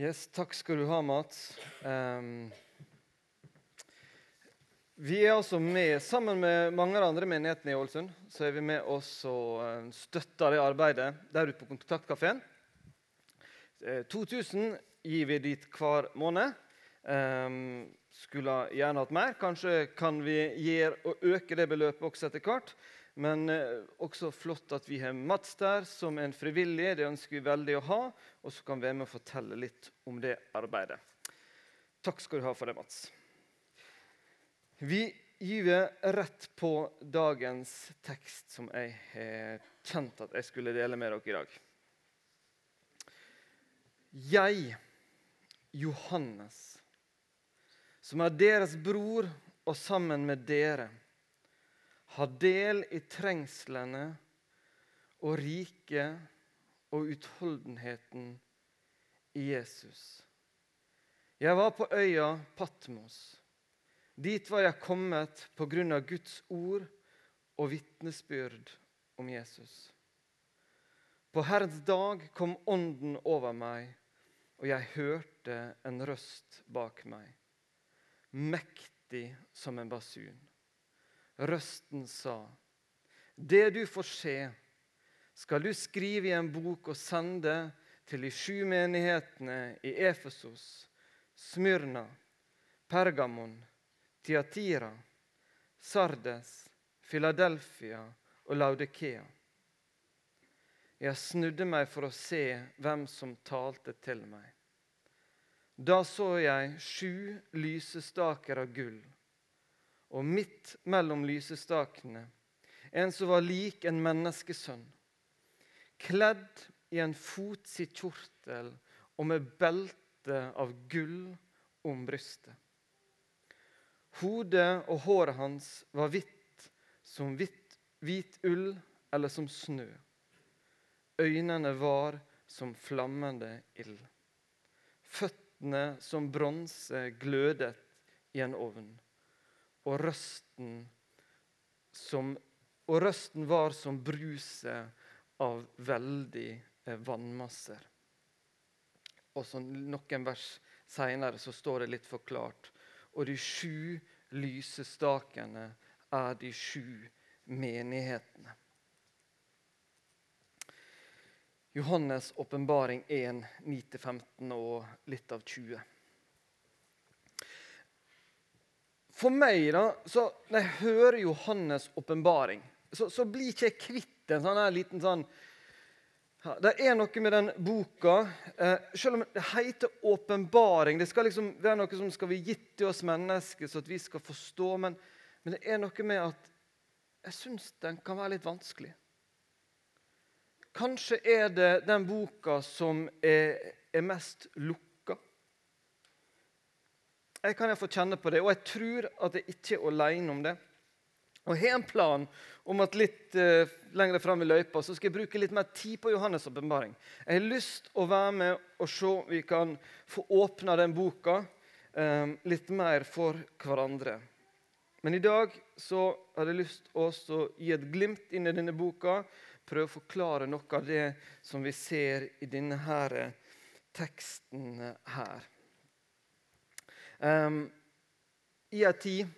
Yes, takk skal du ha, Mats. Um, vi er altså med, sammen med mange av de andre menighetene i Ålesund, så er vi med oss og eh, støtter det arbeidet der ute på Kontaktkafeen. Eh, 2000 gir vi dit hver måned. Um, skulle gjerne hatt mer. Kanskje kan vi gjøre og øke det beløpet også etter hvert. Men eh, også flott at vi har Mats der som en frivillig. Det ønsker vi veldig å ha. Og så kan vi være med og fortelle litt om det arbeidet. Takk skal du ha for det, Mats. Vi gyver rett på dagens tekst, som jeg har kjent at jeg skulle dele med dere i dag. Jeg, Johannes, som er deres bror og sammen med dere har del i trengslene og riket og utholdenheten i Jesus. Jeg var på øya Patmos. Dit var jeg kommet av Guds ord og vitnesbyrd om Jesus. På Herrens dag kom Ånden over meg, og jeg hørte en røst bak meg, mektig som en basun. Røsten sa, 'Det du får se, skal du skrive i en bok og sende til de sju menighetene i Efesos, Smyrna, Pergamon, Tiatira, Sardes, Filadelfia og Laudikea. Jeg snudde meg for å se hvem som talte til meg. Da så jeg sju lysestaker av gull og midt mellom lysestakene en som var lik en menneskesønn, kledd i en fotsitt kjortel og med belte av gull om brystet. Hodet og håret hans var hvitt som hvitt, hvit ull eller som snø. Øynene var som flammende ild. Føttene som bronse glødet i en ovn og røsten, som, og røsten var som bruset av veldig eh, vannmasser. Og så Noen vers seinere står det litt forklart. Og de sju lysestakene er de sju menighetene. Johannes' åpenbaring 1, 9-15 og litt av 20. For meg, da, så når jeg hører Johannes' åpenbaring, så, så, blir ikke jeg kvitt en sånn her liten sånn ja, Det er noe med den boka. Eh, selv om det heter åpenbaring Det skal liksom være noe som skal bli gitt til oss mennesker, så at vi skal forstå. Men, men det er noe med at jeg syns den kan være litt vanskelig. Kanskje er det den boka som er, er mest lukka jeg kan få kjenne på det, og jeg tror at jeg ikke er alene om det. Og Jeg har en plan om at litt uh, lenger fram i løypa så skal jeg bruke litt mer tid på Johannes' åpenbaring. Jeg har lyst å være med og se om vi kan få åpna den boka um, litt mer for hverandre. Men i dag så har jeg lyst å gi et glimt inn i denne boka. Prøve å forklare noe av det som vi ser i denne her teksten her. Um, I en tid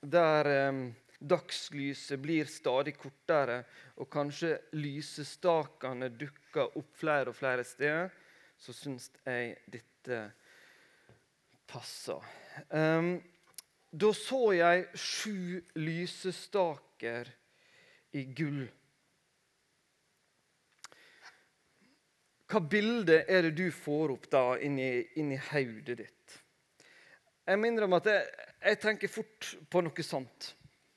der um, dagslyset blir stadig kortere, og kanskje lysestakene dukker opp flere og flere steder, så syns jeg dette passer. Um, da så jeg sju lysestaker i gull. Hva bilde er det du får opp da inni, inni hodet ditt? Jeg må innrømme at jeg, jeg, tenker fort på noe sånt.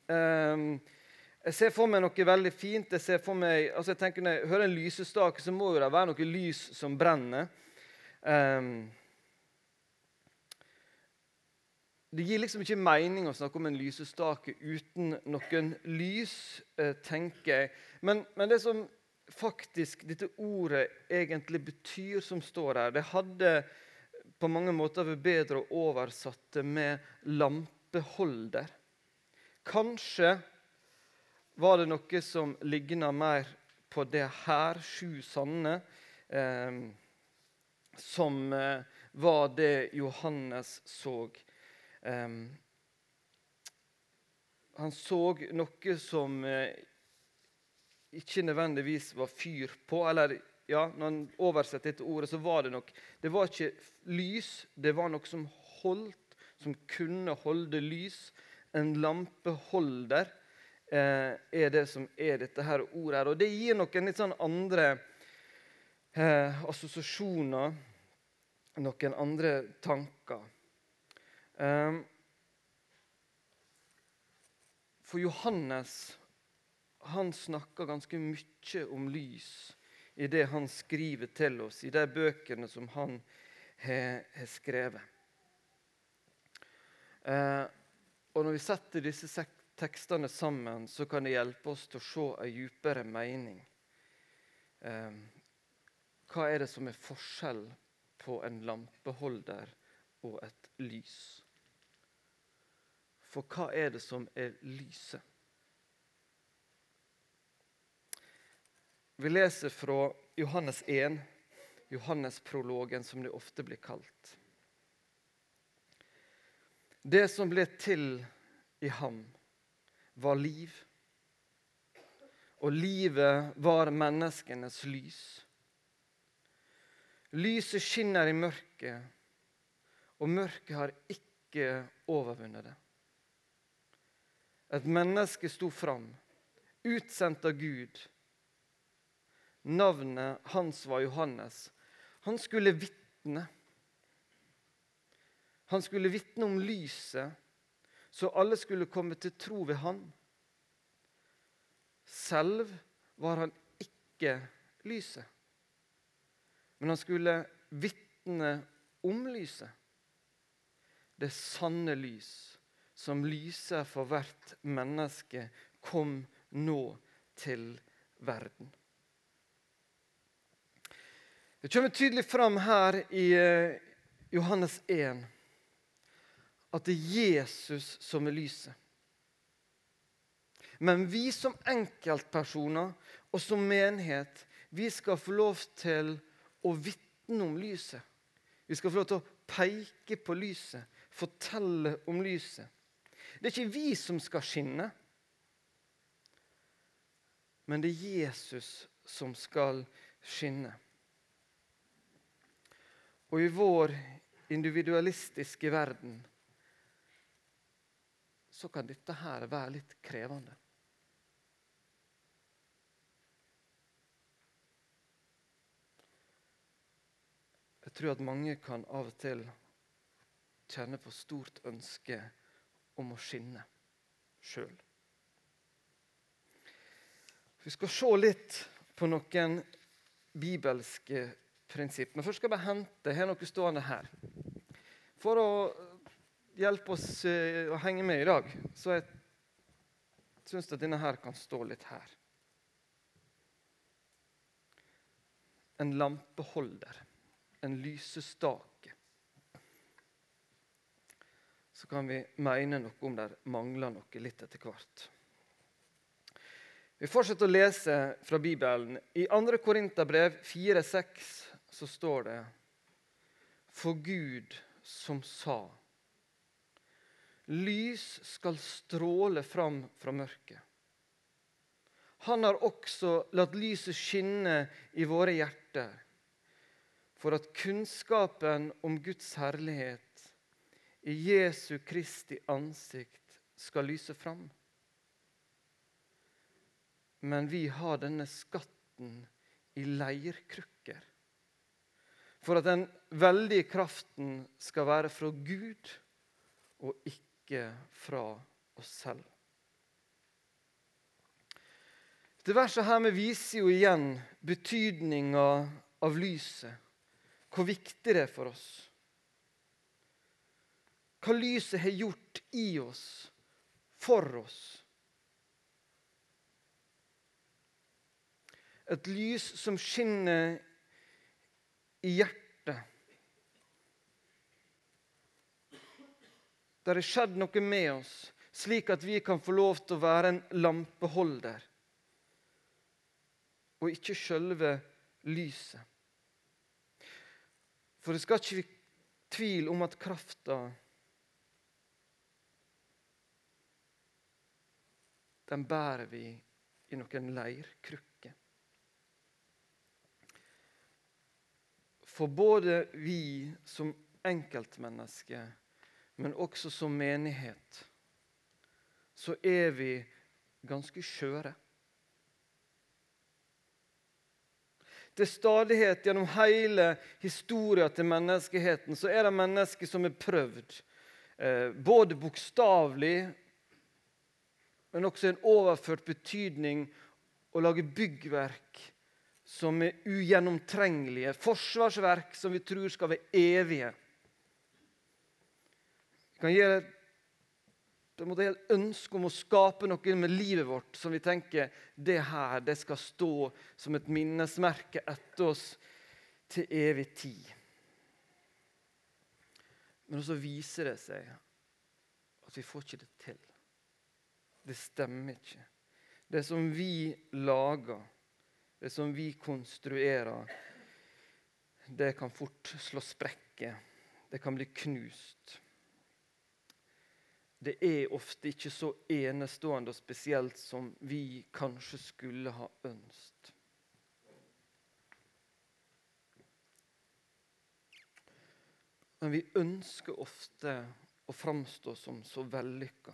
Um, jeg ser for meg noe veldig fint. jeg ser for meg, altså jeg tenker Når jeg hører en lysestake, så må jo det være noe lys som brenner. Um, det gir liksom ikke mening å snakke om en lysestake uten noen lys, uh, tenker jeg. Men, men, det som faktisk dette ordet egentlig betyr, som står her Det hadde på mange måter bedre oversatte med lampeholder. Kanskje var det noe som ligna mer på det her, sju sanne, eh, som eh, var det Johannes så. Eh, han så noe som eh, ikke nødvendigvis var fyr på. Eller ja, når han oversetter dette ordet, så var det nok Det var ikke lys, det var noe som holdt, som kunne holde lys. En lampeholder eh, er det som er dette her ordet. her. Og det gir noen litt sånn andre eh, assosiasjoner, noen andre tanker. Eh, for Johannes han snakker ganske mye om lys i det han skriver til oss, i de bøkene som han har, skrevet. Eh, og Når vi setter disse tekstene sammen, så kan det hjelpe oss til å se en dypere mening. Eh, hva er det som er forskjell på en lampeholder og et lys? For hva er det som er lyset? Vi leser fra Johannes 1, Johannes-prologen, som det ofte blir kalt. Det som ble til i ham, var liv. Og livet var menneskenes lys. Lyset skinner i mørket, og mørket har ikke overvunnet det. Et menneske sto fram, utsendt av Gud. Navnet hans var Johannes. Han skulle vitne. Han skulle vitne om lyset, så alle skulle komme til tro ved han. Selv var han ikke lyset, men han skulle vitne om lyset. Det sanne lys som lyser for hvert menneske, kom nå til verden. Det kommer tydelig fram her i eh, Johannes 1 at det er Jesus som er lyset. Men vi som enkeltpersoner og som menighet vi skal få lov til å vitne om lyset. Vi skal få lov til å peke på lyset, fortelle om lyset. Det er ikke vi som skal skinne, men det er Jesus som skal skinne. Og i vår individualistiske verden så kan dette her være litt krevende. Jeg tror at mange kan av og til kjenne på stort ønske om å skinne sjøl. Vi skal se litt på noen bibelske prinsipp. Men først skal jeg hente Jeg har noe stående her. For å hjelpe oss eh, å henge med i dag, så jeg syns at denne her kan stå litt her. En lampeholder. En lysestake så kan vi mene noe om det mangler noe litt etter hvert. Vi fortsetter å lese fra Bibelen. I 2. Korinterbrev 4,6 så står det For Gud som sa Lys skal stråle fram fra mørket. Han har også latt lyset skinne i våre hjerter, for at kunnskapen om Guds herlighet i Jesu Kristi ansikt skal lyse fram. Men vi har denne skatten i leirkrukker. For at den veldige kraften skal være fra Gud og ikke fra oss selv. Dette verset her med viser jo igjen betydninga av lyset. Hvor viktig det er for oss hva lyset har gjort i oss, for oss. Et lys som skinner i hjertet. Der har skjedd noe med oss, slik at vi kan få lov til å være en lampeholder. Og ikke sjølve lyset. For det skal ikke være tvil om at krafta Den bærer vi i noen leirkrukker. For både vi som enkeltmennesker, men også som menighet, så er vi ganske skjøre. Til stadighet gjennom hele historien til menneskeheten så er det mennesker som er prøvd. Eh, både bokstavelig, men også en overført betydning å lage byggverk som er ugjennomtrengelige. Forsvarsverk som vi tror skal være evige. Vi kan gi et ønske om å skape noe med livet vårt som vi tenker det her det skal stå som et minnesmerke etter oss til evig tid. Men så viser det seg at vi får ikke det til. Det stemmer ikke. Det som vi lager, det som vi konstruerer, det kan fort slå sprekker. Det kan bli knust det er ofte ikke så enestående og spesielt som vi kanskje skulle ha ønsket. Men vi ønsker ofte å framstå som så vellykka.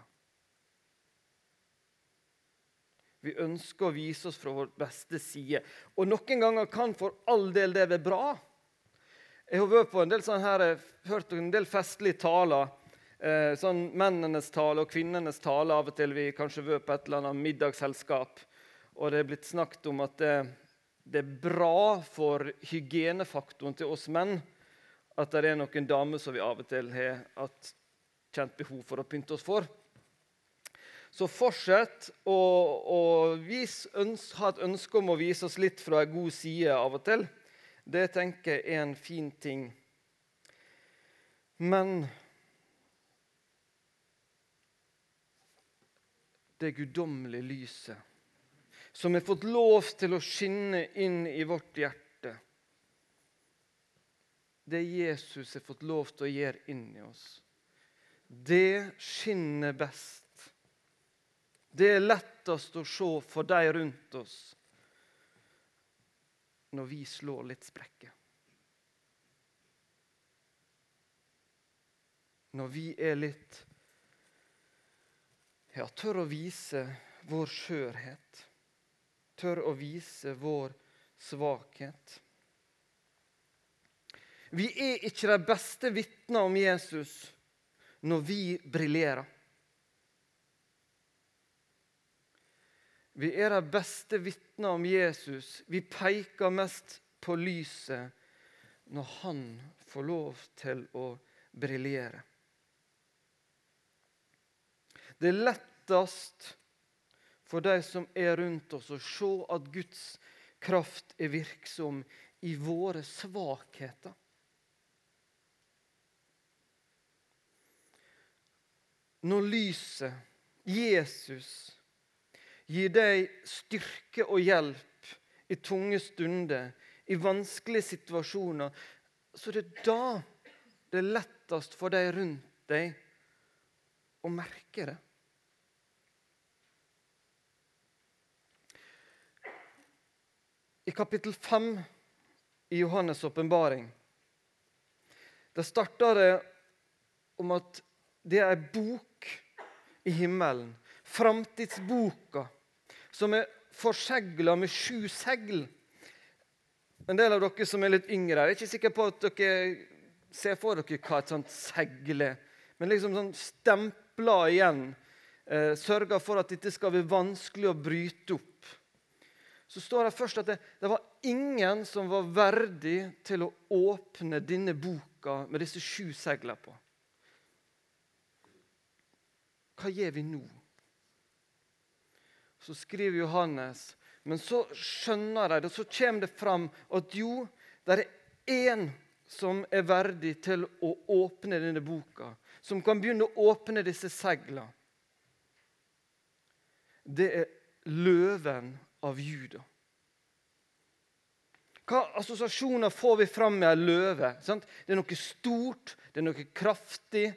Vi ønsker å vise oss fra vår beste side. Og noen ganger kan for all del det være bra. Jeg har vært på en del sånn her, hørt en del festlige taler eh, sånn mennenes tale og kvinnenes tale. Av og til vi kanskje vært på et eller annet middagsselskap, og det er blitt snakket om at det, det er bra for hygienefaktoren til oss menn at det er noen damer som vi av og til har hatt kjent behov for å pynte oss for. Så fortsett å, å vis, øns, ha et ønske om å vise oss litt fra en god side av og til. Det tenker jeg er en fin ting. Men det guddommelige lyset som har fått lov til å skinne inn i vårt hjerte. Det Jesus har fått lov til å gjøre inn i oss. Det skinner best. Det er lettest å se for de rundt oss når vi slår litt sprekker. Når vi er litt ja, tør å vise vår skjørhet. Tør å vise vår svakhet. Vi er ikke de beste vitner om Jesus når vi briljerer. Vi er de beste vitner om Jesus. Vi peker mest på lyset når han får lov til å briljere. Det er lettest for de som er rundt oss, å se at Guds kraft er virksom i våre svakheter. Når lyset, Jesus, gir deg styrke og hjelp i tunge stunder, i vanskelige situasjoner, så det er da det er lettest for de rundt deg å merke det. I kapittel 5 i Johannes' åpenbaring starter det om at det er ei bok i himmelen, framtidsboka, som er forsegla med sju segl. En del av dere som er litt yngre, er ikke sikker på at dere ser for dere hva et sånt segl er. Men liksom sånn stempla igjen. Eh, sørga for at dette skal bli vanskelig å bryte opp så står det først at det, det, var ingen som var verdig til å åpne denne boka med disse sju seglene på. Hva gjør vi nå? Så skriver Johannes, men så skjønner de det, så kommer det fram at jo, det er én som er verdig til å åpne denne boka, som kan begynne å åpne disse seglene. Det er løven av Juda. Hva assosiasjoner får vi fram med ei løve? Sant? Det er noe stort, det er noe kraftig,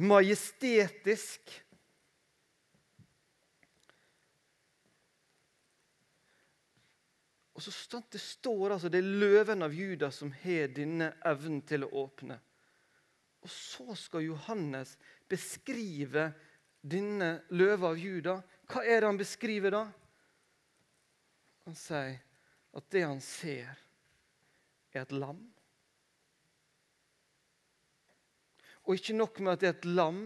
majestetisk. Og så stand, Det står altså det er løven av Juda som har denne evnen til å åpne. Og så skal Johannes beskrive denne løva av Juda. Hva er det han beskriver da? Han sier at det han ser, er et lam. Og ikke nok med at det er et lam.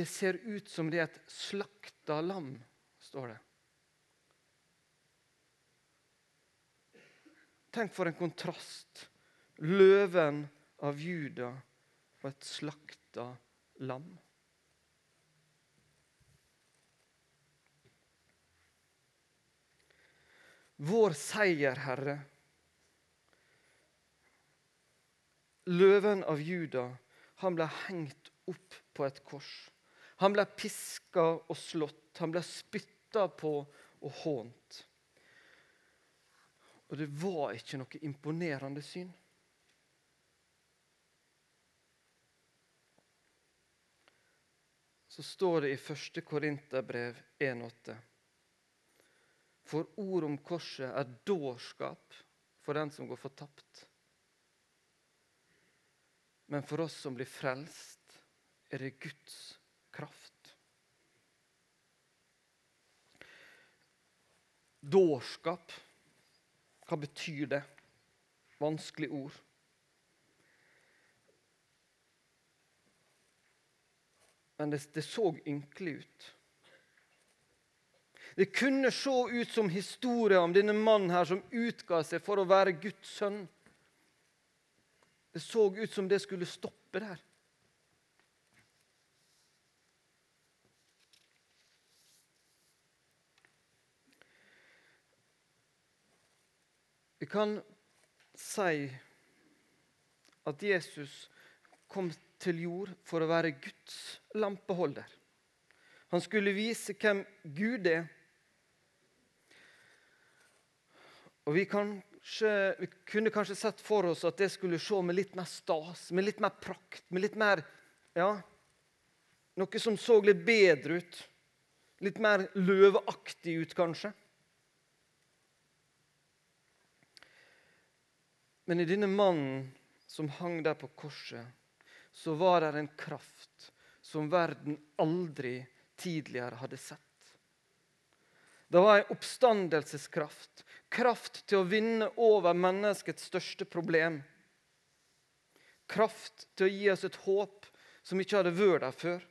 Det ser ut som det er et slakta lam, står det. Tenk for en kontrast. Løven av Juda og et slakta lam. Vår seier, Herre. løven av Juda, han ble hengt opp på et kors. Han ble piska og slått, han ble spytta på og hånt. Og det var ikke noe imponerende syn. Så står det i 1. Korinterbrev 1,8 for ord om korset er dårskap for den som går fortapt. Men for oss som blir frelst, er det Guds kraft. Dårskap, hva betyr det? Vanskelig ord. Men det, det så ynkelig ut. Det kunne se ut som historien om denne mannen her som utga seg for å være Guds sønn. Det så ut som det skulle stoppe der. Vi kan si at Jesus kom til jord for å være Guds lampeholder. Han skulle vise hvem Gud er, Og vi, kanskje, vi, kunne kanskje sett for oss at det skulle se med litt mer stas, med litt mer prakt, med litt mer ja, Noe som så litt bedre ut. Litt mer løveaktig ut, kanskje. Men i denne mannen som hang der på korset, så var det en kraft som verden aldri tidligere hadde sett. Det var en oppstandelseskraft Kraft til å vinne over menneskets største problem. Kraft til å gi oss et håp som ikke hadde vært der før.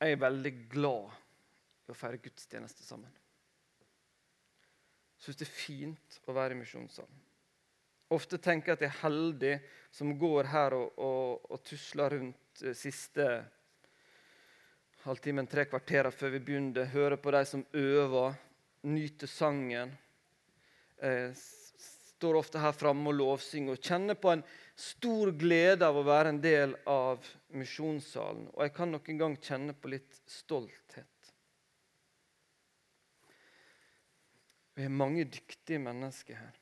Jeg er veldig glad i å feire gudstjeneste sammen. Jeg syns det er fint å være i misjonssalen. Ofte tenker jeg at jeg er heldig som går her og, og, og tusler rundt Eh, siste halvtimen, tre kvarter før vi begynner, Hører på de som øver, nyter sangen. Eh, står ofte her framme og lovsynger og kjenner på en stor glede av å være en del av misjonssalen. Og jeg kan noen gang kjenne på litt stolthet. Vi er mange dyktige mennesker her.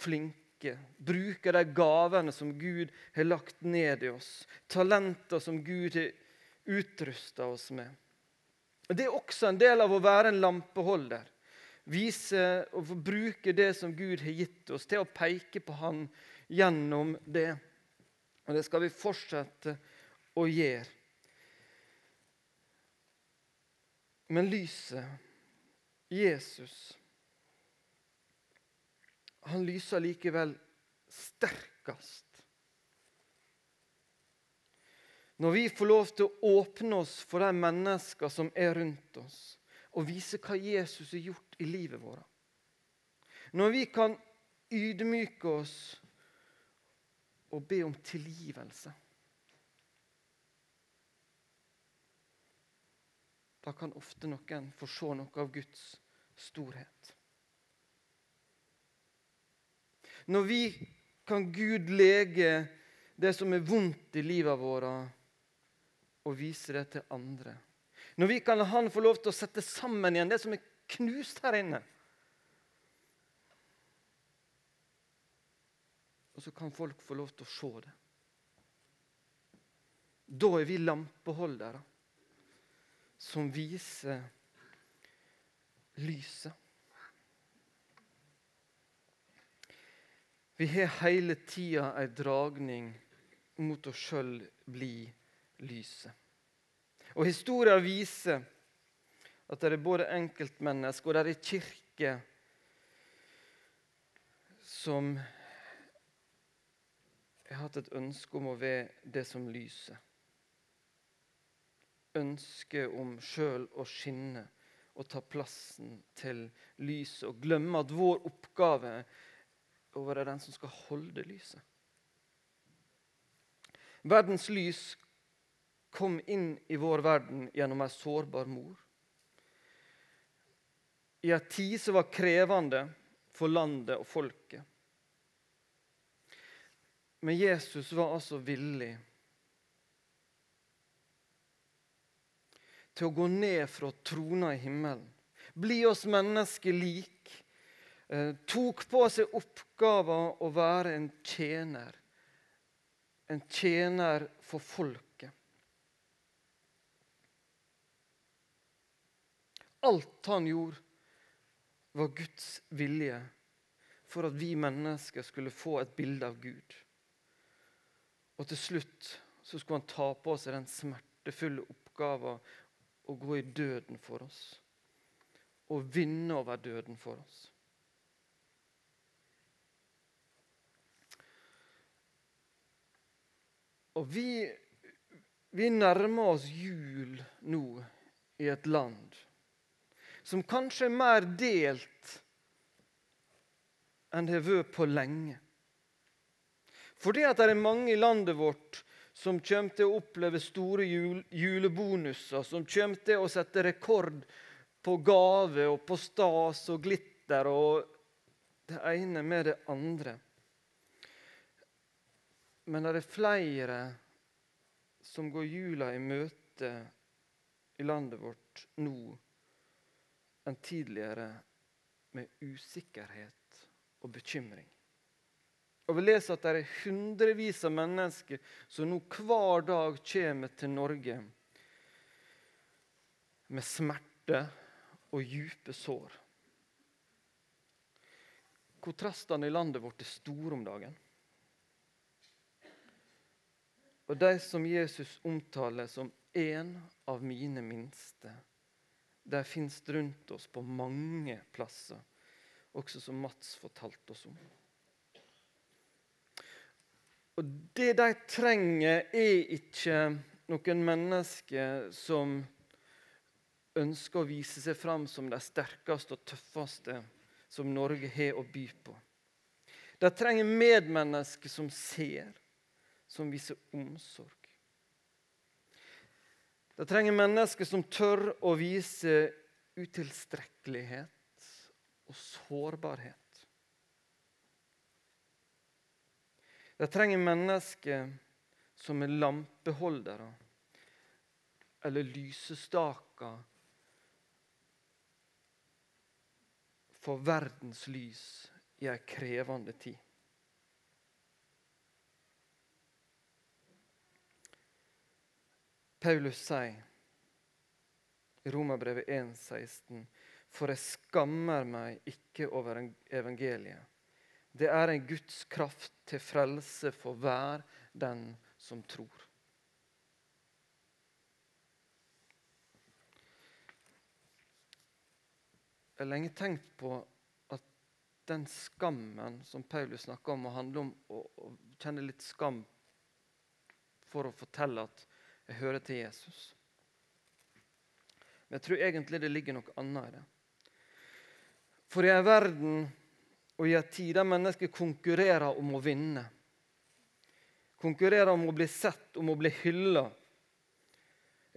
Flinke Bruker de gavene som Gud har lagt ned i oss, talenter som Gud har utrusta oss med. Det er også en del av å være en lampeholder. Vise og bruke det som Gud har gitt oss, til å peke på Han gjennom det. Og det skal vi fortsette å gjøre. Men lyset, Jesus han lyser likevel sterkest. Når vi får lov til å åpne oss for de mennesker som er rundt oss, og vise hva Jesus har gjort i livet vårt. Når vi kan ydmyke oss og be om tilgivelse. Da kan ofte noen få se noe av Guds storhet. Når vi kan Gud lege det som er vondt i livet vårt, og vise det til andre. Når vi kan la Han få lov til å sette sammen igjen det som er knust her inne. Og så kan folk få lov til å se det. Da er vi lampeholdere som viser lyset. Vi har hele tida ei dragning mot å sjøl bli lyset. Og Historia viser at det er både enkeltmennesker og det er kirker som har hatt et ønske om å være det som lyser. Ønske om sjøl å skinne og ta plassen til lyset og glemme at vår oppgave er å være den som skal holde lyset. Verdens lys kom inn i vår verden gjennom ei sårbar mor. I ei tid som var krevende for landet og folket. Men Jesus var altså villig til å gå ned fra trona i himmelen, bli oss mennesker lik, eh, tok på seg oppgaven å være en tjener. En tjener for folket. Alt han gjorde, var Guds vilje for at vi mennesker skulle få et bilde av Gud. Og til slutt så skulle han ta på seg den smertefulle oppgaven å gå i døden for oss. Og vinne over døden for oss. Og vi, vi nærmer oss jul nå i et land som kanskje er mer delt enn det har vært på lenge. Fordi at det er mange i landet vårt som kommer til å oppleve store jul julebonuser, som kommer til å sette rekord på gave og på stas og glitter og det ene med det andre. Men det er flere som går jula i møte i landet vårt nå enn tidligere med usikkerhet og bekymring. Og Vi leser at det er hundrevis av mennesker som nå hver dag kommer til Norge med smerte og dype sår. Kontrastene i landet vårt er store om dagen. Og de som Jesus omtaler som en av mine minste, de fins rundt oss på mange plasser, også som Mats fortalte oss om. Og Det de trenger, er ikke noen mennesker som ønsker å vise seg fram som de sterkeste og tøffeste som Norge har å by på. De trenger medmennesker som ser, som viser omsorg. De trenger mennesker som tør å vise utilstrekkelighet og sårbarhet. Det trenger mennesker som er lampeholdere eller lysestaker for verdens lys i ei krevende tid. Paulus sier i Romerbrevet 1,16.: For jeg skammer meg ikke over evangeliet. Det er en Guds kraft til frelse for hver den som tror. Jeg har lenge tenkt på at den skammen som Paulus snakker om, må handle om å, å kjenne litt skam for å fortelle at jeg hører til Jesus. Men jeg tror egentlig det ligger noe annet i det. For i en verden og i en tid der mennesker konkurrerer om å vinne. Konkurrerer om å bli sett, om å bli hylla.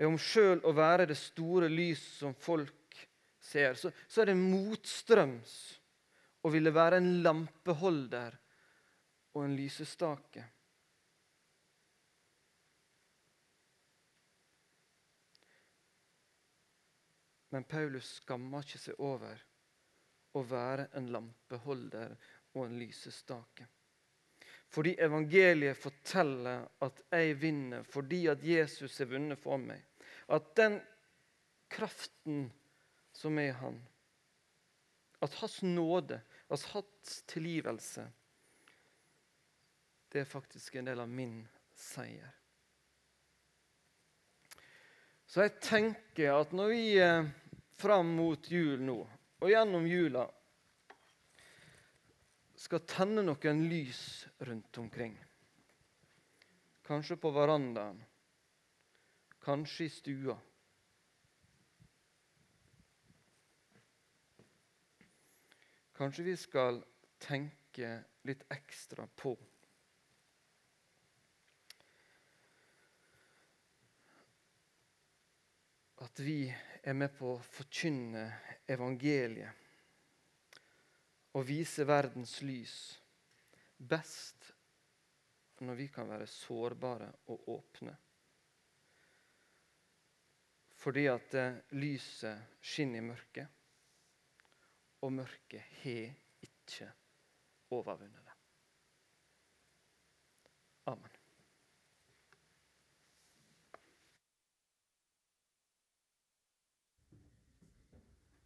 Om sjøl å være det store lys som folk ser. Så, så er det motstrøms å ville være en lampeholder og en lysestake. Men Paulus skammer ikke seg over å være en lampeholder og en lysestake. Fordi evangeliet forteller at jeg vinner fordi at Jesus er vunnet for meg. At den kraften som er Han, at Hans nåde, at Hans tilgivelse, det er faktisk en del av min seier. Så jeg tenker at når vi er fram mot jul nå, og gjennom jula skal tenne noen lys rundt omkring. Kanskje på verandaen, kanskje i stua. Kanskje vi skal tenke litt ekstra på At vi er med på å forkynne evangeliet og vise verdens lys best når vi kan være sårbare og åpne. Fordi at eh, lyset skinner i mørket, og mørket har ikke overvunnet det. Amen.